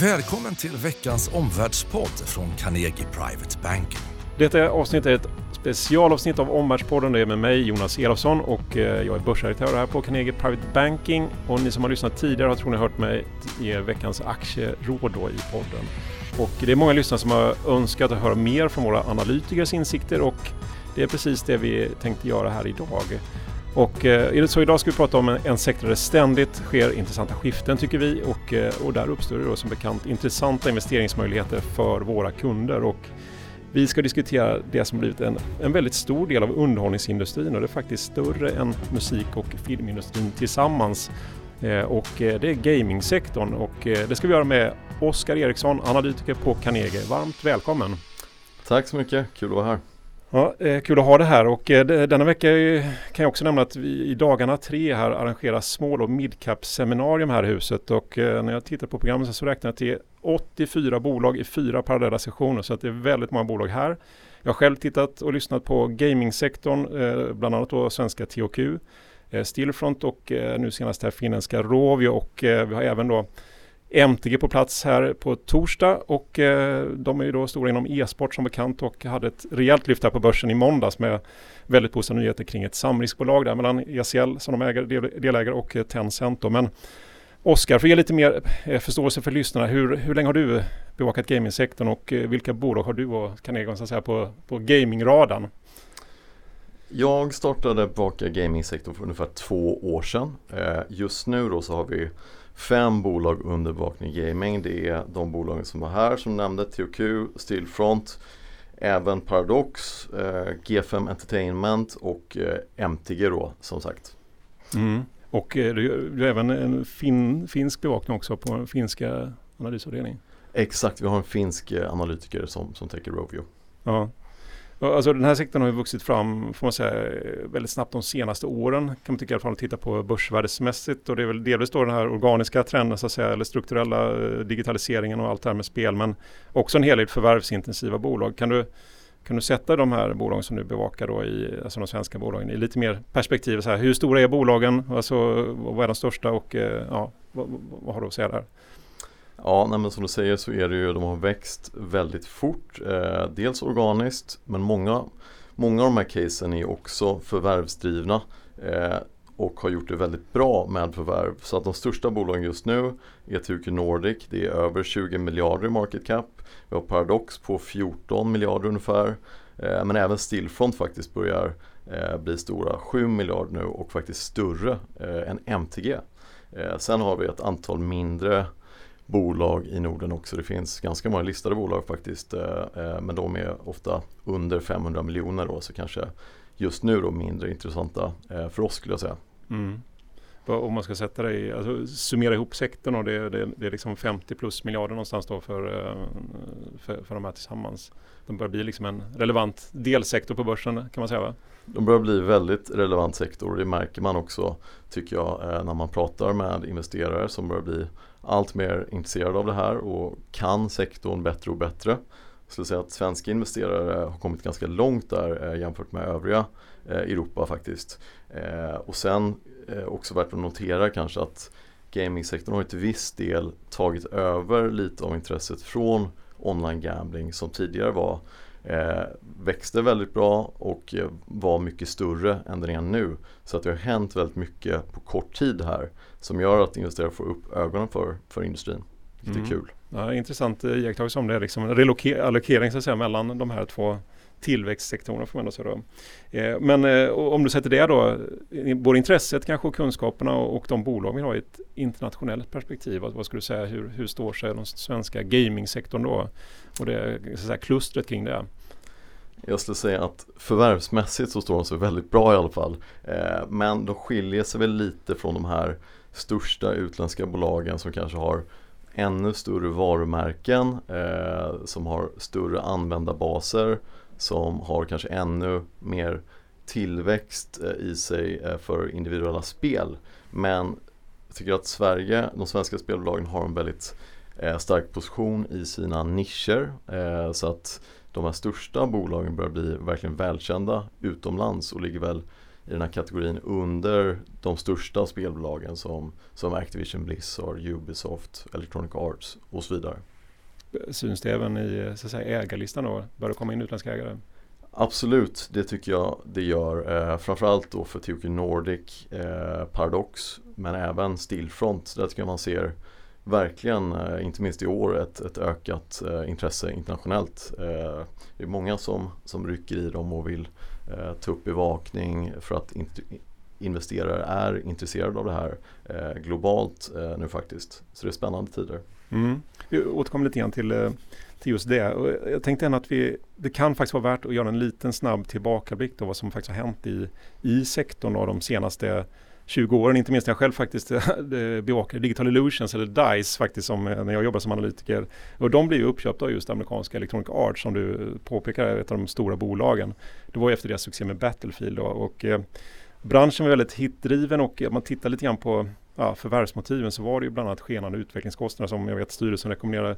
Välkommen till veckans omvärldspodd från Carnegie Private Banking. Detta avsnitt är ett specialavsnitt av Omvärldspodden. Det är med mig Jonas Elofsson och eh, jag är börsredaktör här på Carnegie Private Banking. Och ni som har lyssnat tidigare har troligen hört mig ge veckans aktieråd då i podden. Och det är många lyssnare som har önskat att höra mer från våra analytikers insikter och det är precis det vi tänkte göra här idag. Och eh, så idag ska vi prata om en, en sektor där det ständigt sker intressanta skiften tycker vi och, eh, och där uppstår det då som bekant intressanta investeringsmöjligheter för våra kunder. Och vi ska diskutera det som blivit en, en väldigt stor del av underhållningsindustrin och det är faktiskt större än musik och filmindustrin tillsammans. Eh, och eh, det är gamingsektorn och eh, det ska vi göra med Oskar Eriksson, analytiker på Carnegie. Varmt välkommen! Tack så mycket, kul att vara här. Ja, eh, kul att ha det här och eh, denna vecka kan jag också nämna att vi i dagarna tre här arrangerar small och midcap seminarium här i huset och eh, när jag tittar på programmet så räknar jag till 84 bolag i fyra parallella sessioner så att det är väldigt många bolag här. Jag har själv tittat och lyssnat på gamingsektorn, bland annat då svenska THQ, Stillfront och nu senast här finländska Rovio och vi har även då MTG på plats här på torsdag och eh, de är ju då stora inom e-sport som bekant och hade ett rejält lyft här på börsen i måndags med väldigt positiva nyheter kring ett samriskbolag där mellan ECL som de äger, del, delägare och eh, Tencent. Då. Men Oskar, för att ge lite mer eh, förståelse för lyssnarna, hur, hur länge har du bevakat gamingsektorn och eh, vilka bolag har du och Carnegie så att säga, på, på gamingradarn? Jag startade bevaka gamingsektorn för ungefär två år sedan. Eh, just nu då så har vi fem bolag under bevakning gaming. Det är de bolagen som var här som nämnde THQ, Stillfront, även Paradox, eh, G5 Entertainment och eh, MTG då som sagt. Mm. Och eh, du, har även en fin, finsk bevakning också på den finska analysavdelningen? Exakt, vi har en finsk eh, analytiker som, som täcker Rovio. Ja. Alltså den här sektorn har ju vuxit fram, får man säga, väldigt snabbt de senaste åren. Kan man tycka i alla fall titta på börsvärdesmässigt. Och det är väl delvis då den här organiska trenden, så att säga, eller strukturella eh, digitaliseringen och allt det här med spel. Men också en hel del förvärvsintensiva bolag. Kan du, kan du sätta de här bolagen som du bevakar då i, alltså de svenska bolagen i lite mer perspektiv? Så här, hur stora är bolagen? Alltså, vad är de största och eh, ja, vad, vad har du att säga där? Ja, nej, men som du säger så är det ju, de har växt väldigt fort. Eh, dels organiskt, men många, många av de här casen är också förvärvsdrivna eh, och har gjort det väldigt bra med förvärv. Så att de största bolagen just nu är TUQ Nordic, det är över 20 miljarder i market cap. Vi har Paradox på 14 miljarder ungefär. Eh, men även Stillfront faktiskt börjar eh, bli stora, 7 miljarder nu och faktiskt större eh, än MTG. Eh, sen har vi ett antal mindre bolag i Norden också. Det finns ganska många listade bolag faktiskt eh, eh, men de är ofta under 500 miljoner då så kanske just nu då mindre intressanta eh, för oss skulle jag säga. Mm. Om man ska sätta det i, alltså summera ihop sektorn och det, det, det är liksom 50 plus miljarder någonstans då för, för, för de här tillsammans. De börjar bli liksom en relevant delsektor på börsen kan man säga va? De börjar bli väldigt relevant sektor och det märker man också tycker jag när man pratar med investerare som börjar bli allt mer intresserade av det här och kan sektorn bättre och bättre. Jag skulle säga att svenska investerare har kommit ganska långt där eh, jämfört med övriga eh, Europa faktiskt. Eh, och sen också värt att notera kanske att gamingsektorn har till viss del tagit över lite av intresset från online gambling som tidigare var eh, växte väldigt bra och eh, var mycket större än den är nu. Så att det har hänt väldigt mycket på kort tid här som gör att investerare får upp ögonen för, för industrin. Vilket mm. är kul. Ja, intressant iakttagelse om det, liksom relokering så att säga, mellan de här två tillväxtsektorerna får man ändå säga. Eh, men eh, om du sätter det då, både intresset kanske och kunskaperna och, och de bolag vi har i ett internationellt perspektiv. Vad, vad skulle du säga, hur, hur står sig den svenska gamingsektorn då? Och det så att säga, klustret kring det? Jag skulle säga att förvärvsmässigt så står de sig väldigt bra i alla fall. Eh, men de skiljer sig väl lite från de här största utländska bolagen som kanske har ännu större varumärken, eh, som har större användarbaser, som har kanske ännu mer tillväxt eh, i sig eh, för individuella spel. Men jag tycker att Sverige, de svenska spelbolagen har en väldigt eh, stark position i sina nischer. Så att de här största bolagen börjar bli verkligen välkända utomlands och ligger väl i den här kategorin under de största spelbolagen som, som Activision Blizzard, Ubisoft, Electronic Arts och så vidare. Syns det även i så att säga, ägarlistan då? Bör det komma in utländska ägare? Absolut, det tycker jag det gör. Eh, framförallt då för THQ Nordic, eh, Paradox men även Stillfront. Där tycker jag man ser verkligen, eh, inte minst i år, ett, ett ökat eh, intresse internationellt. Eh, det är många som, som rycker i dem och vill eh, ta upp bevakning för att investerare är intresserade av det här eh, globalt eh, nu faktiskt. Så det är spännande tider. Mm. Vi återkommer lite grann till eh, till just det. Och jag tänkte ändå att vi, det kan faktiskt vara värt att göra en liten snabb tillbakablick på vad som faktiskt har hänt i, i sektorn av de senaste 20 åren, inte minst när jag själv faktiskt eh, bevakade Digital Illusions eller DICE faktiskt som, eh, när jag jobbar som analytiker. Och de blev ju uppköpta av just amerikanska Electronic Arts som du påpekar är ett av de stora bolagen. Det var ju efter deras succé med Battlefield då, och eh, branschen var väldigt hitdriven och man tittar lite grann på ja, förvärvsmotiven så var det ju bland annat skenande utvecklingskostnader som jag vet styrelsen rekommenderade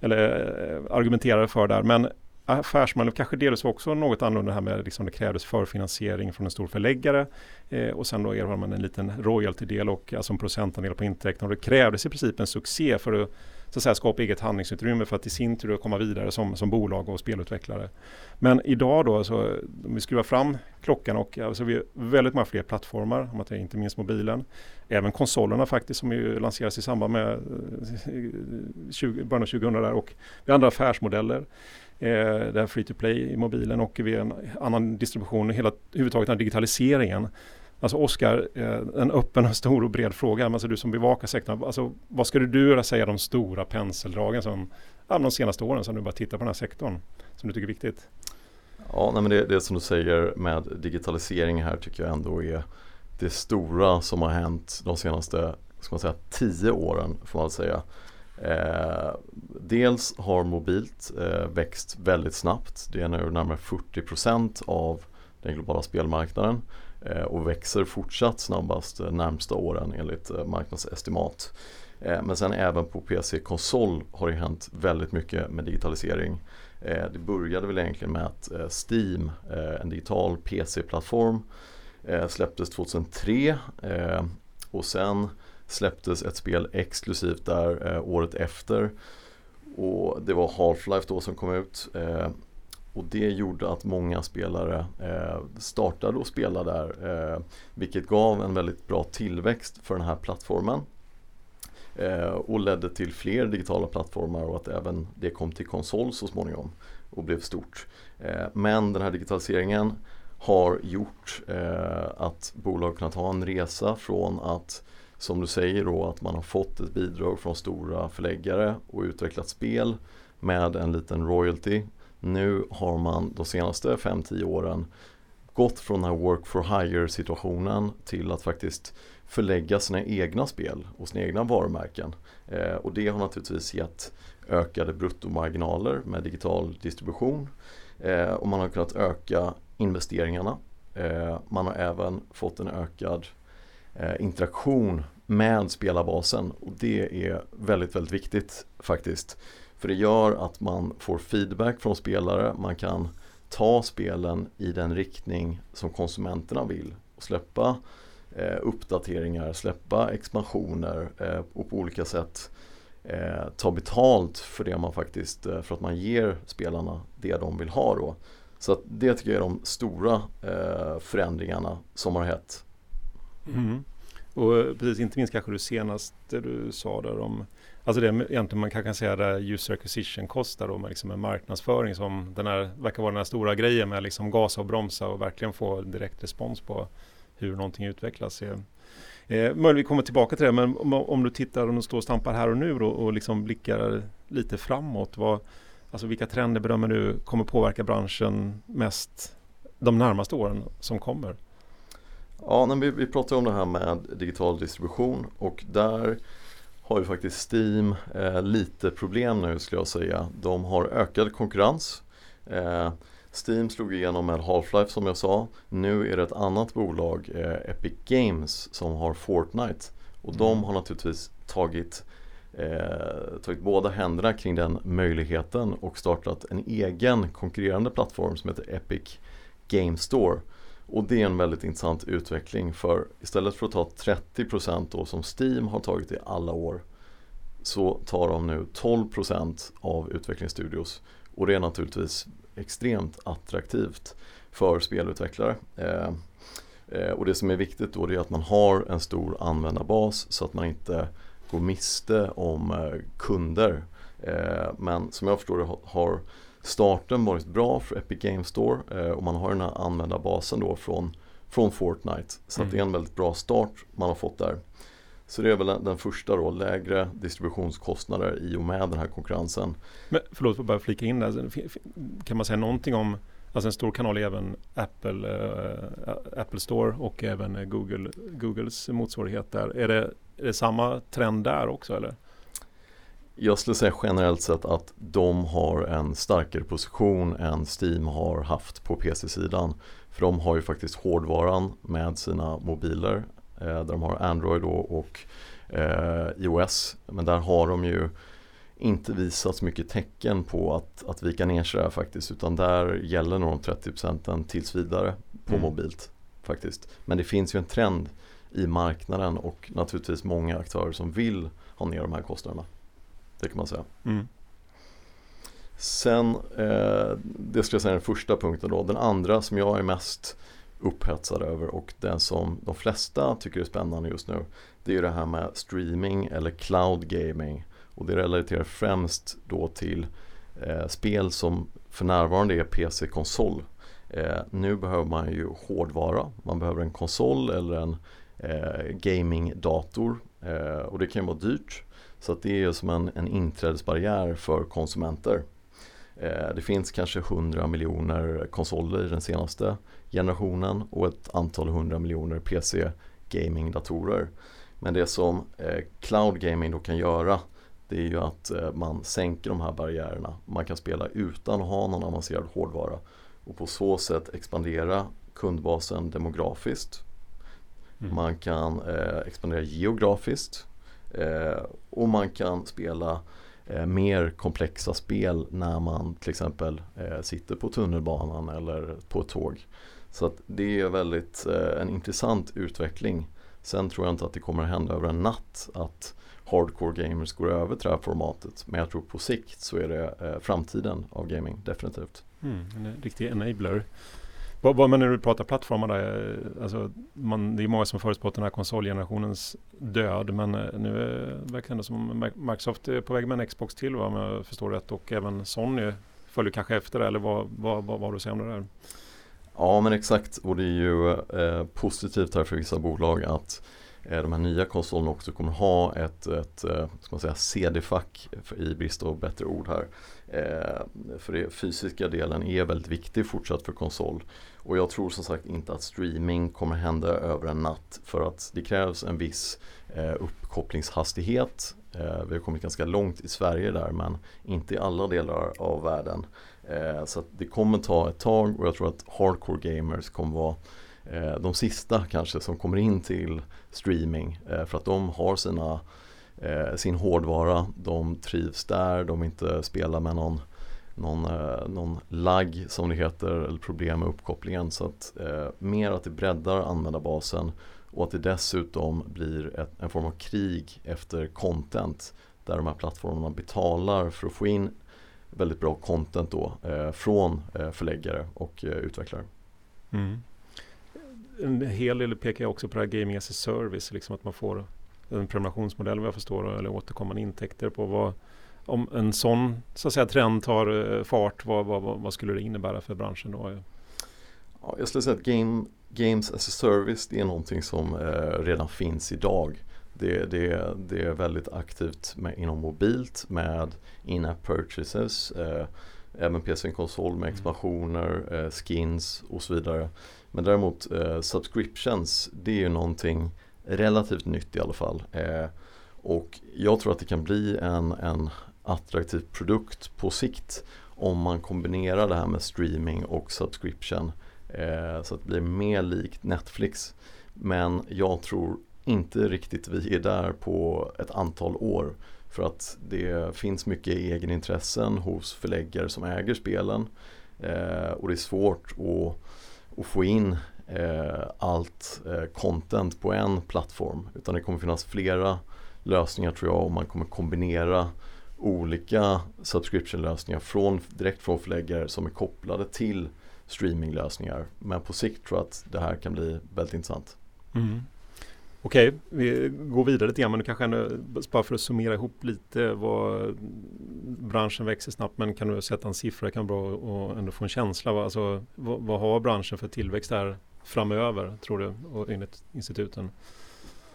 eller eh, argumenterade för där. Men affärsmodellen kanske delvis var också något annorlunda här med liksom det krävdes förfinansiering från en stor förläggare eh, och sen då erhöll man en liten royaltydel och alltså en procentandel på intäkten och det krävdes i princip en succé för att så att säga, skapa eget handlingsutrymme för att i sin tur komma vidare som, som bolag och spelutvecklare. Men idag då, så, om vi skruvar fram klockan och alltså, vi har väldigt många fler plattformar, om att inte minst mobilen. Även konsolerna faktiskt som ju lanseras i samband med eh, 20, början av 2000 där och vi har andra affärsmodeller. Eh, det är free to play i mobilen och vi har en annan distribution, hela huvudtaget den här digitaliseringen. Alltså Oskar, eh, en öppen, och stor och bred fråga. Alltså du som bevakar sektorn, alltså, vad skulle du göra säga de stora penseldragen som ja, de senaste åren som du bara tittar på den här sektorn som du tycker är viktigt? Ja, nej, men det, det som du säger med digitalisering här tycker jag ändå är det stora som har hänt de senaste ska man säga, tio åren får man säga. Eh, dels har mobilt eh, växt väldigt snabbt. Det är nu närmare 40% av den globala spelmarknaden Eh, och växer fortsatt snabbast eh, närmsta åren enligt eh, marknadsestimat. Men sen även på PC-konsol har det hänt väldigt mycket med digitalisering. Det började väl egentligen med att Steam, en digital PC-plattform, släpptes 2003 och sen släpptes ett spel exklusivt där året efter. Och det var Half-Life då som kom ut. Och det gjorde att många spelare eh, startade och spelade där. Eh, vilket gav en väldigt bra tillväxt för den här plattformen. Eh, och ledde till fler digitala plattformar och att även det kom till konsol så småningom och blev stort. Men den här digitaliseringen har gjort att bolag kunnat ha en resa från att som du säger då att man har fått ett bidrag från stora förläggare och utvecklat spel med en liten royalty. Nu har man de senaste 5-10 åren gått från den här work for hire situationen till att faktiskt förlägga sina egna spel och sina egna varumärken. Eh, och det har naturligtvis gett ökade bruttomarginaler med digital distribution eh, och man har kunnat öka investeringarna. Eh, man har även fått en ökad Eh, interaktion med spelarbasen och det är väldigt, väldigt viktigt faktiskt. För det gör att man får feedback från spelare, man kan ta spelen i den riktning som konsumenterna vill och släppa eh, uppdateringar, släppa expansioner eh, och på olika sätt eh, ta betalt för det man faktiskt, eh, för att man ger spelarna det de vill ha då. Så det tycker jag är de stora eh, förändringarna som har hänt. Mm. Och eh, precis, inte minst kanske det senaste du sa där om Alltså det egentligen man kan säga där user acquisition kostar då med liksom en marknadsföring som den här, verkar vara den här stora grejen med liksom gasa och bromsa och verkligen få direkt respons på hur någonting utvecklas. Eh, eh, möjligen vi kommer tillbaka till det men om, om du tittar och står och stampar här och nu då, och liksom blickar lite framåt. Vad, alltså vilka trender bedömer du kommer påverka branschen mest de närmaste åren som kommer? Ja, vi, vi pratar om det här med digital distribution och där har ju faktiskt Steam eh, lite problem nu skulle jag säga. De har ökad konkurrens. Eh, Steam slog igenom med Half-Life som jag sa. Nu är det ett annat bolag, eh, Epic Games, som har Fortnite. Och mm. de har naturligtvis tagit, eh, tagit båda händerna kring den möjligheten och startat en egen konkurrerande plattform som heter Epic Game Store. Och det är en väldigt intressant utveckling för istället för att ta 30% då som Steam har tagit i alla år så tar de nu 12% av utvecklingsstudios och det är naturligtvis extremt attraktivt för spelutvecklare. Eh, eh, och det som är viktigt då är att man har en stor användarbas så att man inte går miste om eh, kunder. Eh, men som jag förstår det har starten varit bra för Epic Games Store eh, och man har den här användarbasen då från, från Fortnite. Så mm. det är en väldigt bra start man har fått där. Så det är väl den första då, lägre distributionskostnader i och med den här konkurrensen. Men förlåt, för bara flika in där. Kan man säga någonting om Alltså en stor kanal är även Apple, äh, Apple Store och även Google, Googles motsvarighet där. Är det, är det samma trend där också eller? Jag skulle säga generellt sett att de har en starkare position än Steam har haft på PC-sidan. För de har ju faktiskt hårdvaran med sina mobiler eh, där de har Android och eh, iOS. Men där har de ju inte visat så mycket tecken på att, att vika ner sig där faktiskt utan där gäller nog de 30 procenten tills vidare på mm. mobilt faktiskt. Men det finns ju en trend i marknaden och naturligtvis många aktörer som vill ha ner de här kostnaderna. Det kan man säga. Mm. Sen, eh, det skulle jag säga den första punkten då. Den andra som jag är mest upphetsad över och den som de flesta tycker är spännande just nu det är det här med streaming eller cloud gaming och det relaterar främst då till eh, spel som för närvarande är PC-konsol. Eh, nu behöver man ju hårdvara, man behöver en konsol eller en eh, gamingdator eh, och det kan ju vara dyrt. Så att det är som en, en inträdesbarriär för konsumenter. Eh, det finns kanske 100 miljoner konsoler i den senaste generationen och ett antal hundra miljoner PC gamingdatorer. Men det som eh, cloud gaming då kan göra det är ju att eh, man sänker de här barriärerna. Man kan spela utan att ha någon avancerad hårdvara och på så sätt expandera kundbasen demografiskt. Mm. Man kan expandera geografiskt Eh, och man kan spela eh, mer komplexa spel när man till exempel eh, sitter på tunnelbanan eller på ett tåg. Så att det är väldigt eh, en intressant utveckling. Sen tror jag inte att det kommer att hända över en natt att hardcore gamers går över till det här formatet. Men jag tror på sikt så är det eh, framtiden av gaming, definitivt. Mm, en riktig enabler. Vad, vad, men när du pratar plattformar där, eh, alltså man, det är många som förutspått den här konsolgenerationens död men eh, nu eh, verkar det som Microsoft är på väg med en Xbox till va, om jag förstår rätt och även Sony följer kanske efter eller vad, vad, vad, vad har du att säga om det där? Ja men exakt och det är ju eh, positivt här för vissa bolag att Eh, de här nya konsolerna också kommer ha ett, ett eh, ska man säga, CD-fack i brist av bättre ord här. Eh, för den fysiska delen är väldigt viktig fortsatt för konsol. Och jag tror som sagt inte att streaming kommer hända över en natt för att det krävs en viss eh, uppkopplingshastighet. Eh, vi har kommit ganska långt i Sverige där men inte i alla delar av världen. Eh, så det kommer ta ett tag och jag tror att hardcore gamers kommer vara Eh, de sista kanske som kommer in till streaming eh, för att de har sina, eh, sin hårdvara, de trivs där, de inte spelar med någon, någon, eh, någon lagg som det heter eller problem med uppkopplingen så att eh, mer att det breddar användarbasen och att det dessutom blir ett, en form av krig efter content där de här plattformarna betalar för att få in väldigt bra content då eh, från eh, förläggare och eh, utvecklare. Mm en hel del pekar också på det här gaming as a service, liksom att man får en prenumerationsmodell vad jag förstår eller återkommande intäkter på vad om en sån så att säga, trend tar eh, fart, vad, vad, vad skulle det innebära för branschen då? Ja, jag skulle säga att game, Games as a service det är någonting som eh, redan finns idag. Det, det, det är väldigt aktivt med, inom mobilt med in-app purchases, eh, även PC-konsol med mm. expansioner, eh, skins och så vidare. Men däremot eh, subscriptions det är ju någonting relativt nytt i alla fall. Eh, och jag tror att det kan bli en, en attraktiv produkt på sikt om man kombinerar det här med streaming och subscription. Eh, så att det blir mer likt Netflix. Men jag tror inte riktigt vi är där på ett antal år. För att det finns mycket egenintressen hos förläggare som äger spelen. Eh, och det är svårt att att få in eh, allt eh, content på en plattform utan det kommer finnas flera lösningar tror jag och man kommer kombinera olika subscriptionlösningar från, direkt från förläggare som är kopplade till streaminglösningar. Men på sikt tror jag att det här kan bli väldigt intressant. Mm. Okej, okay, vi går vidare lite grann men kanske ändå, bara för att summera ihop lite vad branschen växer snabbt men kan du sätta en siffra, kan vara bra och ändå få en känsla. Alltså, vad, vad har branschen för tillväxt här framöver tror du och enligt instituten?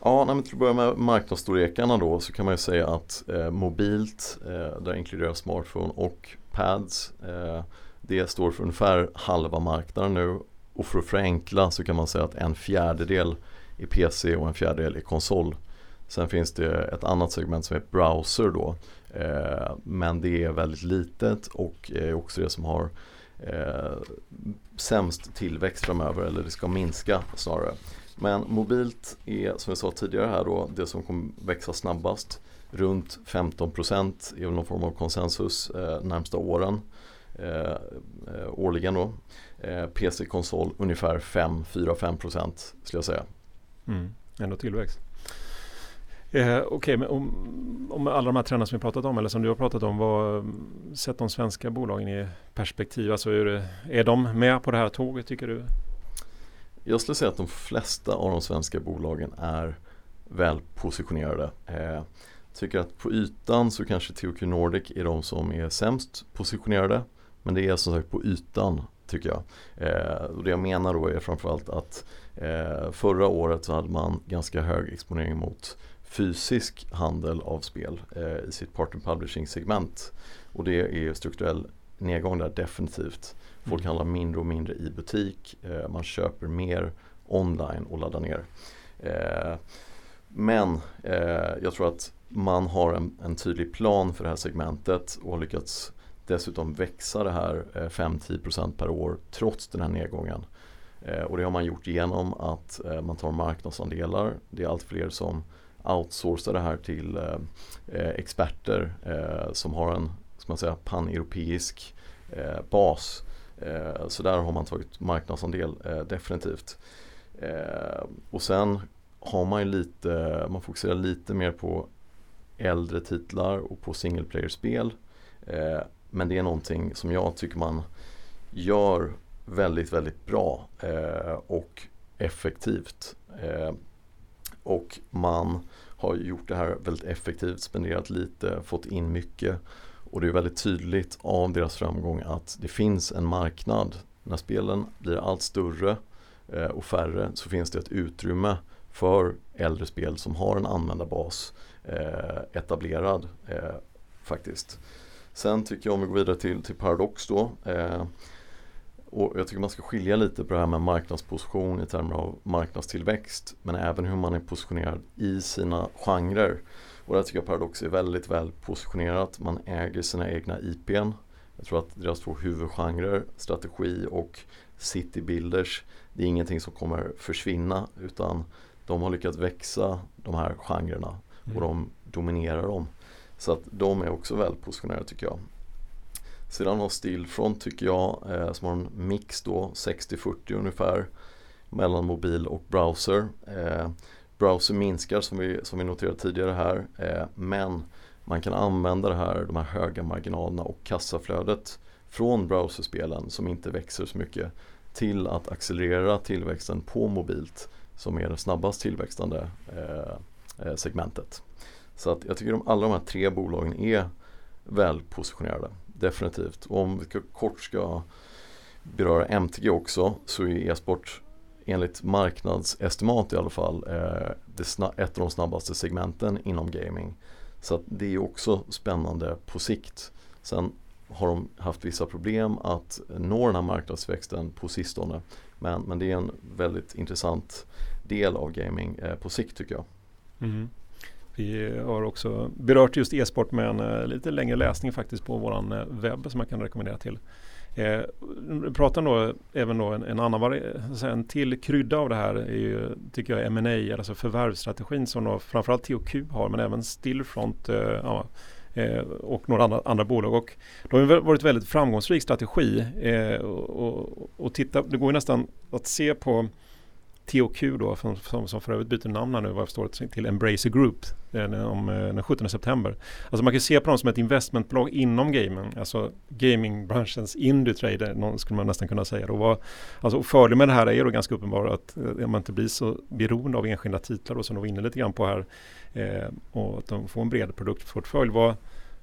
Ja, nej, men till att börja med marknadsstorlekarna då så kan man ju säga att eh, mobilt, eh, där inkluderas smartphone och pads, eh, det står för ungefär halva marknaden nu och för att förenkla så kan man säga att en fjärdedel är PC och en fjärdedel är konsol. Sen finns det ett annat segment som är browser då. Eh, men det är väldigt litet och är också det som har eh, sämst tillväxt framöver eller det ska minska snarare. Men mobilt är som jag sa tidigare här då det som kommer växa snabbast. Runt 15% är någon form av konsensus eh, närmsta åren. Eh, eh årligen då. Eh, PC-konsol ungefär 5-4-5% skulle jag säga. Mm, ändå tillväxt. Eh, Okej, okay, men om, om, alla de här trenderna som vi pratat om eller som du har pratat om, vad, sätt de svenska bolagen i perspektiv. Alltså är, det, är de med på det här tåget tycker du? Jag skulle säga att de flesta av de svenska bolagen är väl positionerade. Eh, tycker att på ytan så kanske THQ Nordic är de som är sämst positionerade. Men det är som sagt på ytan tycker jag. Eh, och det jag menar då är framförallt att eh, förra året så hade man ganska hög exponering mot fysisk handel av spel eh, i sitt partner publishing segment. Och det är strukturell nedgång där definitivt. Folk mm. handlar mindre och mindre i butik, eh, man köper mer online och laddar ner. Eh, men eh, jag tror att man har en, en, tydlig plan för det här segmentet och har lyckats dessutom växa det här eh, 5-10% per år trots den här nedgången. Eh, och det har man gjort genom att eh, man tar marknadsandelar. Det är allt fler som outsourcar det här till experter som har en ska man säga, pan-europeisk bas. Eh, så där har man tagit marknadsandel eh, definitivt. Eh, och sen har man ju lite, man fokuserar lite mer på äldre titlar och på single player-spel. Men det är någonting som jag tycker man gör väldigt, väldigt bra och effektivt. Och man har gjort det här väldigt effektivt, spenderat lite, fått in mycket. Och det är väldigt tydligt av deras framgång att det finns en marknad. När spelen blir allt större eh, och färre så finns det ett utrymme för äldre spel som har en användarbas eh, etablerad eh, faktiskt. Sen tycker jag om vi går vidare till, till Paradox då. Och jag tycker man ska skilja lite på det här med marknadsposition i termer av marknadstillväxt men även hur man är positionerad i sina genrer. Och där tycker jag Paradox är väldigt väl positionerat. Man äger sina egna IPn. Jag tror att deras två huvudgenrer, strategi och city builders, det är ingenting som kommer försvinna utan de har lyckats växa de här genrerna och mm. de dominerar dem. Så att de är också väl positionerade tycker jag. Sedan har Stillfront tycker jag eh, som har en mix då 60-40 ungefär mellan mobil och browser. Eh, browser minskar som vi, som vi noterade tidigare här eh, men man kan använda det här, de här höga marginalerna och kassaflödet från browserspelen som inte växer så mycket till att accelerera tillväxten på mobilt som är det snabbast tillväxtande eh, eh, segmentet. Så att jag tycker att alla de här tre bolagen är välpositionerade. Definitivt. Och om vi ska, kort ska beröra MTG också så är e-sport enligt marknadsestimat i alla fall eh, ett av de snabbaste segmenten inom gaming. Så det är också spännande på sikt. Sen har de haft vissa problem att nå den här marknadsväxten på sistone. Men, men det är en väldigt intressant del av gaming eh, på sikt tycker jag. Mm. Vi har också berört just e-sport med en eh, lite längre läsning faktiskt på vår eh, webb som jag kan rekommendera till. Eh, pratar då även då en, en annan en till krydda av det här är ju, tycker jag, M&A, alltså förvärvsstrategin som då framförallt THQ har men även Stillfront eh, ja, eh, och några andra, andra bolag. Och det har varit väldigt framgångsrik strategi. Eh, och, och, och titta, det går ju nästan att se på THQ då, som, som, som för övrigt byter namn här nu vad jag förstår till Embracer Group eh, eh, den, om, den 17 september. Alltså man kan se på dem som ett investmentbolag inom gaming, alltså gamingbranschens Indutrade skulle man nästan kunna säga. Då. Alltså fördelen med det här är då ganska uppenbart att eh, man inte blir så beroende av enskilda titlar då, som de var inne lite grann på här eh, och att de får en bred produktportfölj. Vad,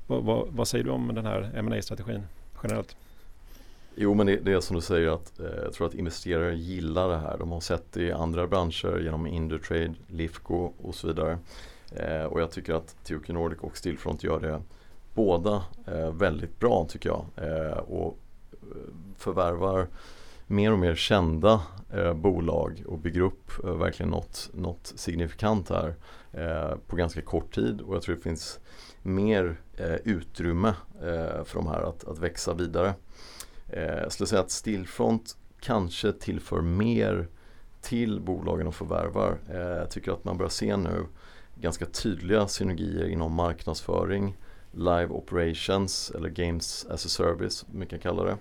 vad, vad, vad säger du om den här ma strategin generellt? Jo men det, det, är som du säger att eh, jag tror att investerare gillar det här. De har sett det i andra branscher genom Indutrade, Lifco och så vidare. Eh, och jag tycker att TUK Nordic och Stillfront gör det båda eh, väldigt bra tycker jag. Eh, och eh, förvärvar mer och mer kända eh, bolag och bygger upp eh, verkligen något, något signifikant här eh, på ganska kort tid. Och jag tror det finns mer utrymme för de här att, att växa vidare. Jag skulle säga att Stillfront kanske tillför mer till bolagen och förvärvar. Eh, jag tycker att man börjar se nu ganska tydliga synergier inom marknadsföring, live operations eller games as a service, som vi kan kalla det.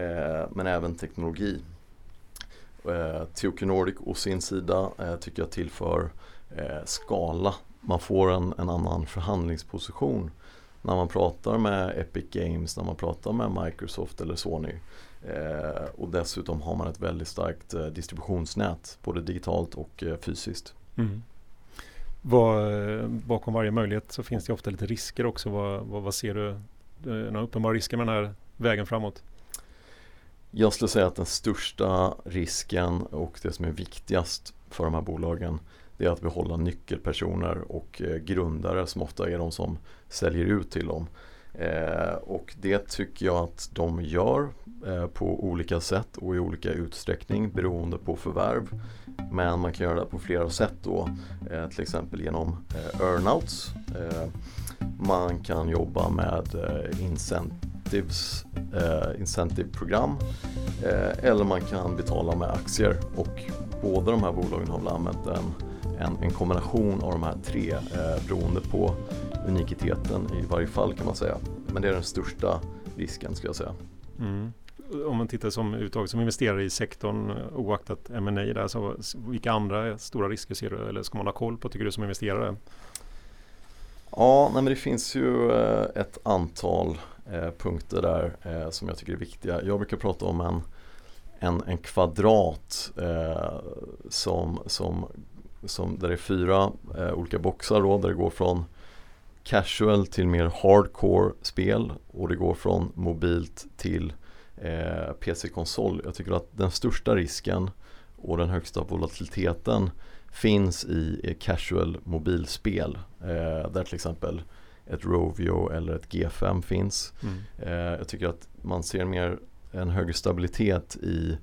Eh, men även teknologi. Tokyo THQ Nordic å sin sida tycker jag tillför skala. Man får en, en annan förhandlingsposition när man pratar med Epic Games, när man pratar med Microsoft eller Sony. Eh, och dessutom har man ett väldigt starkt eh, distributionsnät, både digitalt och eh, fysiskt. Mm. Var, bakom varje möjlighet så finns det ofta lite risker också. Vad, vad, vad ser du? Eh, några uppenbara risker med den här vägen framåt? Jag skulle säga att den största risken och det som är viktigast för de här bolagen det är att behålla nyckelpersoner och eh, grundare som ofta är de som säljer ut till dem. Eh, och det tycker jag att de gör eh, på olika sätt och i olika utsträckning beroende på förvärv. Men man kan göra det på flera sätt då. Eh, till exempel genom eh, earnouts. Eh, man kan jobba med eh, incentives, eh, incentive-program. Eh, eller man kan betala med aktier. Och båda de här bolagen har väl använt en en, en kombination av de här tre eh, beroende på unikiteten i varje fall kan man säga. Men det är den största risken skulle jag säga. Mm. Om man tittar som uttag som investerare i sektorn oaktat M&A där, så vilka andra stora risker ser du eller ska man ha koll på tycker du som investerare? Ja, nej, men det finns ju eh, ett antal eh, punkter där eh, som jag tycker är viktiga. Jag brukar prata om en, en, en kvadrat som, som som, där det är fyra olika boxar då, där det går från casual till mer hardcore spel och det går från mobilt till eh, PC-konsol. Jag tycker att den största risken och den högsta volatiliteten finns i casual mobilspel eh, där till exempel ett Rovio eller ett G5 finns. Mm. Eh, jag tycker att man ser mer en högre stabilitet i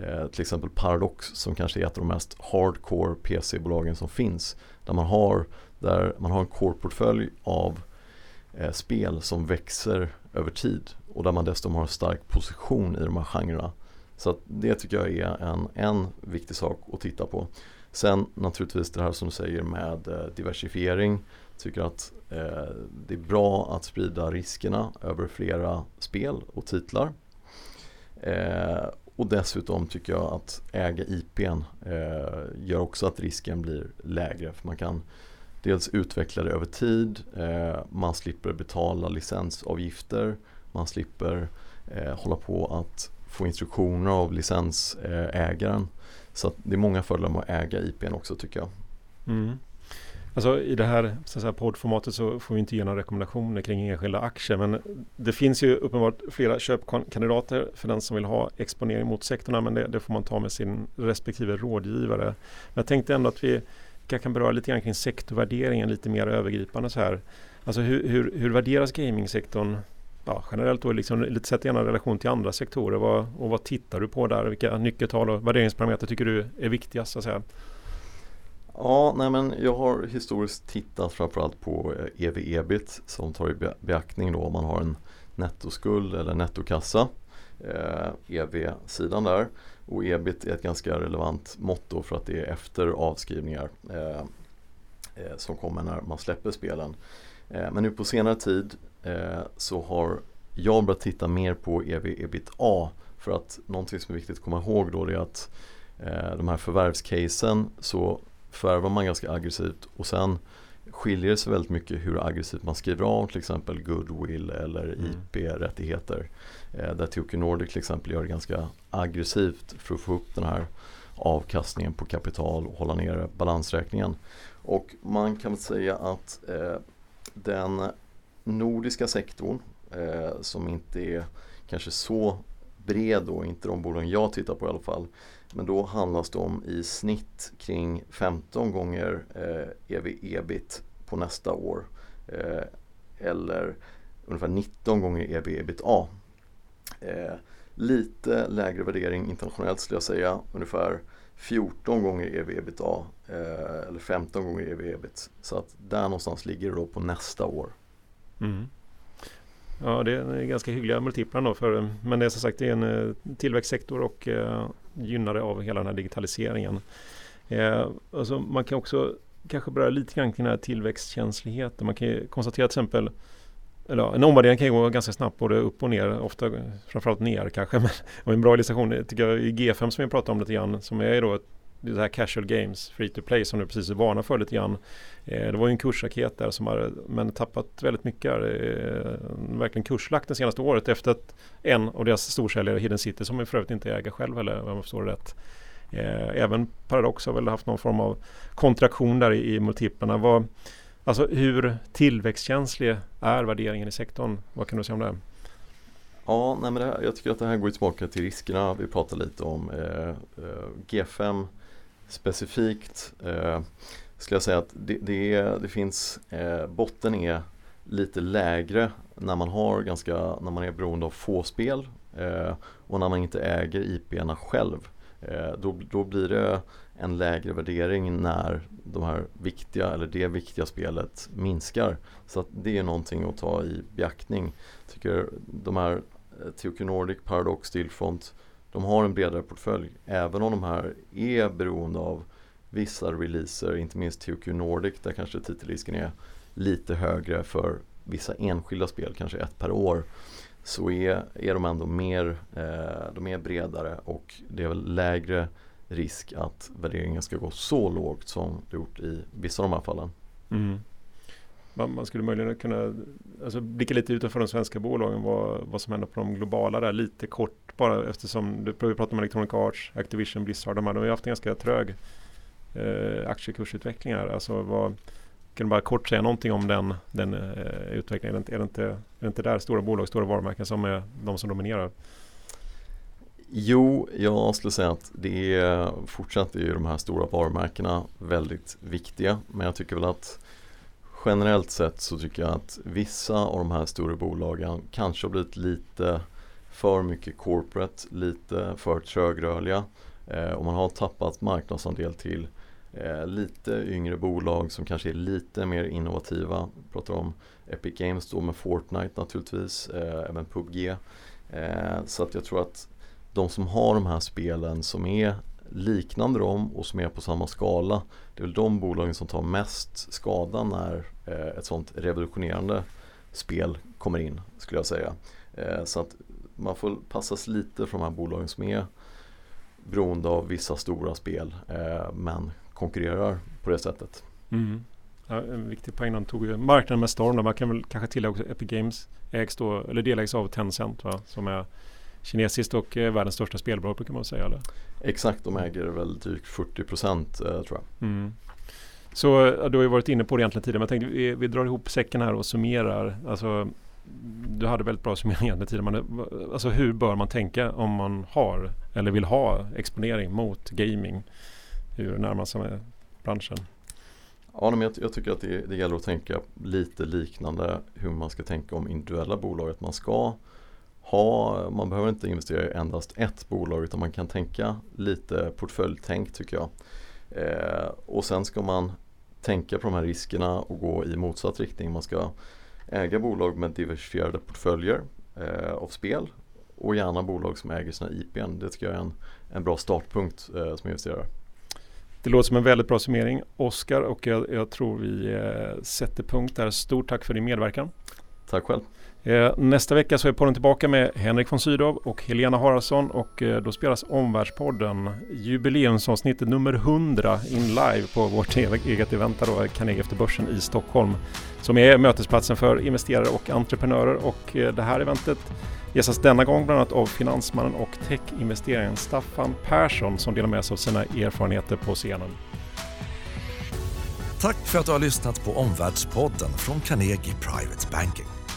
Eh, till exempel Paradox som kanske är ett av de mest hardcore PC-bolagen som finns. Där man har, där man har en core-portfölj av eh, spel som växer över tid och där man dessutom har en stark position i de här genrerna. Så det tycker jag är en, en viktig sak att titta på. Sen naturligtvis det här som du säger med eh, diversifiering. Tycker att eh, det är bra att sprida riskerna över flera spel och titlar. Eh, och dessutom tycker jag att äga IPn eh, gör också att risken blir lägre. För man kan dels utveckla det över tid, eh, man slipper betala licensavgifter, man slipper eh, hålla på att få instruktioner av licensägaren. Så det är många fördelar med att äga IPn också tycker jag. Mm. Alltså i det här, så här poddformatet så får vi inte ge några rekommendationer kring enskilda aktier men det finns ju uppenbart flera köpkandidater för den som vill ha exponering mot sektorn men det, det, får man ta med sin respektive rådgivare. Men jag tänkte ändå att vi kan beröra lite grann kring sektorvärderingen lite mer övergripande så här. Alltså hur, hur, hur värderas gamingsektorn ja, generellt då, liksom, lite sett gärna relation till andra sektorer vad, och vad tittar du på där? Vilka nyckeltal och värderingsparametrar tycker du är viktigast? Så att säga? Ja, nej men jag har historiskt tittat framförallt på eh, EV-EBIT som tar i beaktning då om man har en nettoskuld eller nettokassa. Eh, EV-sidan där. Och EBIT är ett ganska relevant mått då för att det är efter avskrivningar eh, eh, som kommer när man släpper spelen. Eh, men nu på senare tid eh, så har jag börjat titta mer på EV-EBIT-A för att någonting som är viktigt att komma ihåg då är att eh, de här förvärvscasen så förvärvar man ganska aggressivt och sen skiljer det sig väldigt mycket hur aggressivt man skriver av till exempel goodwill eller Mm. IP-rättigheter. Eh, där Tokyo Nordic till exempel gör det ganska aggressivt för att få upp den här avkastningen på kapital och hålla nere balansräkningen. Och man kan väl säga att eh, den nordiska sektorn eh, som inte är kanske så bred då, inte de bolagen jag tittar på i alla fall. Men då handlas det om i snitt kring 15 gånger eh, ev ebit på nästa år. Eh, eller ungefär 19 gånger ev ebitda. Eh, lite lägre värdering internationellt skulle jag säga. Ungefär 14 gånger ev ebitda eh, eller 15 gånger ev ebit. Så att där någonstans ligger det då på nästa år. Mm. Ja, det är ganska hyggliga multiplar då. För, men det är som sagt det är en eh, tillväxtsektor och eh, gynnare av hela den här digitaliseringen. Eh, alltså man kan också kanske beröra lite grann kring den här tillväxtkänsligheten. Man kan ju konstatera till exempel eller en omvärdering kan ju gå ganska snabbt både upp och ner, ofta framförallt ner kanske. Men, och en bra illustration tycker jag i G5 som vi pratade om lite grann som är då ett det här casual games, free to play som du precis varnade för lite grann. Eh, det var ju en kursraket där som har men tappat väldigt mycket. Eh, verkligen kurslagt det senaste året efter att en av deras storsäljare Hidden City som jag för övrigt inte äger själv eller om jag förstår det rätt. Eh, även Paradox har väl haft någon form av kontraktion där i, i multiplarna. Vad, alltså hur tillväxtkänslig är värderingen i sektorn? Vad kan du säga om det? Ja, nej men det här, jag tycker att det här går tillbaka till riskerna vi pratade lite om. Eh, eh G5 specifikt eh, skulle jag säga att det, det, det finns, eh, botten är lite lägre när man har ganska, när man är beroende av få spel eh, och när man inte äger IP-erna själv. Eh, då, då blir det en lägre värdering när de här viktiga, eller det viktiga spelet minskar. Så att det är någonting att ta i beaktning. Jag tycker de här eh, THQ Nordic, Paradox, Stillfront de har en bredare portfölj. Även om de här är beroende av vissa releaser, inte minst THQ Nordic där kanske titelrisken är lite högre för vissa enskilda spel, kanske ett per år. Så är, är de ändå mer, eh, de är bredare och det är väl lägre risk att värderingen ska gå så lågt som det gjort i vissa av de här fallen. Mm. Man, man, skulle möjligen kunna alltså, blicka lite utanför de svenska bolagen vad, vad som händer på de globala där lite kort bara eftersom du pratar om Electronic Arts, Activision, Blizzard de, här, de har ju haft en ganska trög eh, aktiekursutveckling här. Alltså, vad, kan du bara kort säga någonting om den, den eh, utvecklingen? Är det, inte, är, det inte, är det inte där stora bolag, stora varumärken som är de som dominerar? Jo, jag skulle säga att det är fortsatt är ju de här stora varumärkena väldigt viktiga. Men jag tycker väl att generellt sett så tycker jag att vissa av de här stora bolagen kanske har blivit lite för mycket corporate, lite för trögrörliga. Eh, och man har tappat marknadsandel till eh, lite yngre bolag som kanske är lite mer innovativa. Vi pratar om Epic Games då med Fortnite naturligtvis, eh, även PubG. Eh, så att jag tror att de som har de här spelen som är liknande dem och som är på samma skala Det är väl de bolagen som tar mest skada när eh, ett sånt revolutionerande spel kommer in skulle jag säga. Eh, så att man får passas lite för de här bolagen som är beroende av vissa stora spel eh, men konkurrerar på det sättet. Mm. Ja, en viktig poäng, de tog ju marknaden med storm. Man kan väl kanske tillägga också Epic Games ägs då, eller delägs av Tencent va? som är kinesiskt och eh, världens största spelbolag brukar man säga eller? Exakt, de äger väl drygt 40 procent eh, tror jag. Mm. Så du har ju varit inne på det egentligen tidigare, men jag tänkte vi, vi drar ihop säcken här och summerar. Alltså, du hade väldigt bra summering egentligen tidigare, men alltså, hur bör man tänka om man har eller vill ha exponering mot gaming? Hur närmar sig branschen? Ja, men jag, jag tycker att det, det gäller att tänka lite liknande hur man ska tänka om individuella bolag. Att man ska ha, man behöver inte investera i endast ett bolag utan man kan tänka lite portföljtänk tycker jag. Eh, och sen ska man tänka på de här riskerna och gå i motsatt riktning. Man ska äga bolag med diversifierade portföljer eh, av spel och gärna bolag som äger sina IPn. Det tycker jag är en, en bra startpunkt eh, som investerare. Det låter som en väldigt bra summering Oskar och jag, jag tror vi eh, sätter punkt där. Stort tack för din medverkan. Tack själv. Eh, nästa vecka så är podden tillbaka med Henrik von Sydow och Helena Haraldsson och eh, då spelas Omvärldspodden jubileumsavsnittet nummer 100 in live på vårt e-, eget event då, Carnegie efter börsen i Stockholm som är mötesplatsen för investerare och entreprenörer och eh, det här eventet gästas denna gång bland annat av finansmannen och techinvesteraren Staffan Persson som delar med sig av sina erfarenheter på scenen. Tack för att du har lyssnat på Omvärldspodden från Carnegie Private Banking.